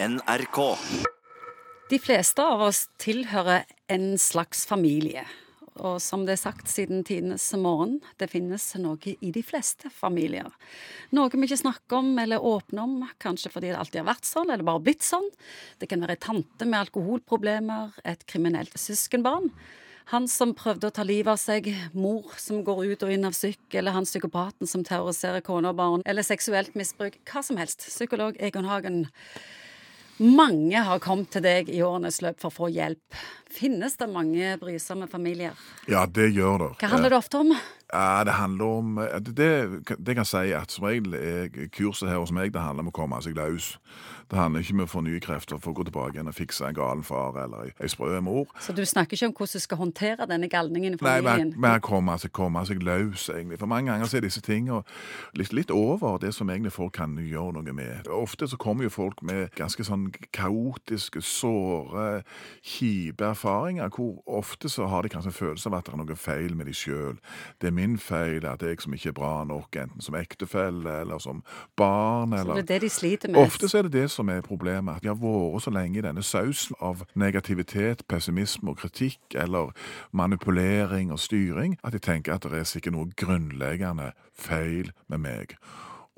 NRK. De fleste av oss tilhører en slags familie. Og som det er sagt siden tidenes morgen, det finnes noe i de fleste familier. Noe vi ikke snakker om eller åpner om, kanskje fordi det alltid har vært sånn, eller bare blitt sånn. Det kan være ei tante med alkoholproblemer, et kriminelt søskenbarn. Han som prøvde å ta livet av seg, mor som går ut og inn av syk, eller han psykopaten som terroriserer kone og barn, eller seksuelt misbruk. Hva som helst. Psykolog Egon Hagen. Mange har kommet til deg i årenes løp for å få hjelp. Finnes det mange brysomme familier? Ja, det gjør det. Hva handler det ofte om? Ja, Det handler om Det, det, det kan jeg si at som regel er kurset her hos meg det handler om å komme seg løs. Det handler ikke om å få nye krefter for å gå tilbake igjen og fikse en galen far eller ei sprø mor. Så du snakker ikke om hvordan du skal håndtere denne galningen i familien? Nei, men komme seg, komme seg løs, egentlig. For mange ganger så er disse tingene litt, litt over det som egentlig folk kan gjøre noe med. Ofte så kommer jo folk med ganske sånn kaotiske, såre, kjipe erfaringer, hvor ofte så har de kanskje en følelse av at det er noe feil med de sjøl. Det er min feil at jeg som ikke er bra nok, enten som ektefelle eller som barn. Så det er det de sliter med? Ofte så er det det som er problemet, at de har vært så lenge i denne sausen av negativitet, pessimisme og kritikk, eller manipulering og styring, at de tenker at det er sikkert noe grunnleggende feil med meg.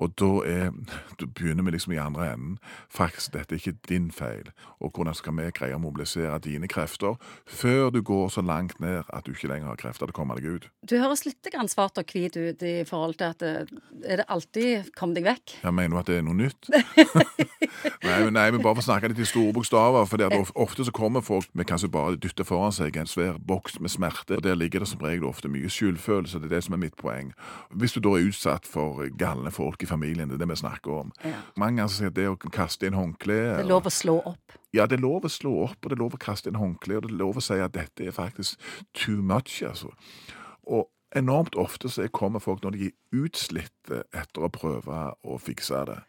Og da, er, da begynner vi liksom i andre enden. Faktisk, dette er ikke din feil. Og hvordan skal vi greie å mobilisere dine krefter før du går så langt ned at du ikke lenger har krefter til å komme deg ut? Du høres litt svart og hvit ut i forhold til at er det alltid 'kom deg vekk'? Jeg mener du at det er noe nytt? nei, men, nei, men bare for å snakke litt i store bokstaver. For ofte så kommer folk med kanskje bare dytter foran seg en svær boks med smerte. og Der ligger det som regel ofte mye skyldfølelse. Det er det som er mitt poeng. Hvis du da er utsatt for galne folk i familien, det er det vi snakker om. Ja. Mange sier det å kaste inn håndkle Det er lov å slå opp. Ja, det er lov å slå opp, og det er lov å kaste inn håndkle, og det er lov å si at dette er faktisk too much, altså. Og enormt ofte så kommer folk når de er utslitte etter å prøve å fikse det.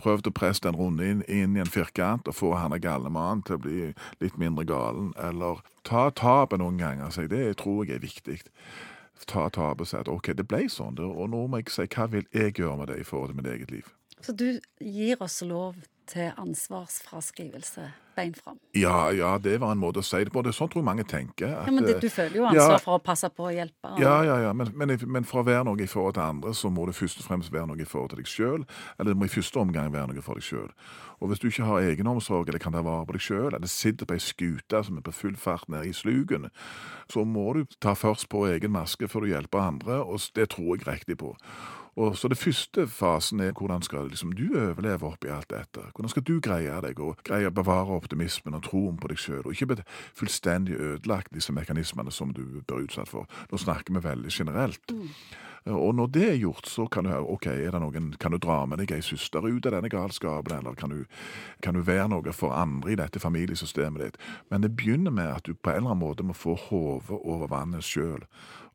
Prøvd å presse den runde inn, inn i en firkant og få han galne mannen til å bli litt mindre galen, eller ta tapet noen ganger. Så det tror jeg er viktig. Ta tapet og si at OK, det ble sånn, og nå må jeg si hva vil jeg gjøre med det i forhold til mitt eget liv. Så du gir oss lov til ansvarsfraskrivelse bein fram. Ja, ja, det var en måte å si det på. Det er sånn tror jeg mange tenker. at, Ja, men det, eh, du føler jo ansvar ja. for å passe på og hjelpe. og- Ja, ja, ja, men, men, men for å være noe i forhold til andre, så må det først og fremst være noe i forhold til deg sjøl. Eller det må i første omgang være noe for deg sjøl. Og hvis du ikke har egenomsorg eller kan ta vare på deg sjøl, eller sitter på ei skute som er på full fart nede i slugen, så må du ta først på egen maske før du hjelper andre, og det tror jeg riktig på. Og så det første fasen er hvordan skal liksom du overleve oppi alt dette? Hvordan skal du greie deg og greie å bevare optimismen og troen på deg sjøl, og ikke bli fullstendig ødelagt disse mekanismene som du blir utsatt for? Nå snakker vi veldig generelt. Og når det er gjort, så kan du høre, ok, er det noen, kan du dra med deg ei søster ut av denne galskapen, eller kan du, kan du være noe for andre i dette familiesystemet ditt? Men det begynner med at du på en eller annen måte må få hodet over vannet sjøl.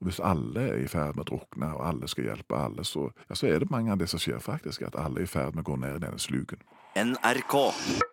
Hvis alle er i ferd med å drukne, og alle skal hjelpe alle, så, ja, så er det mange av det som skjer faktisk, at alle er i ferd med å gå ned i denne sluken. NRK.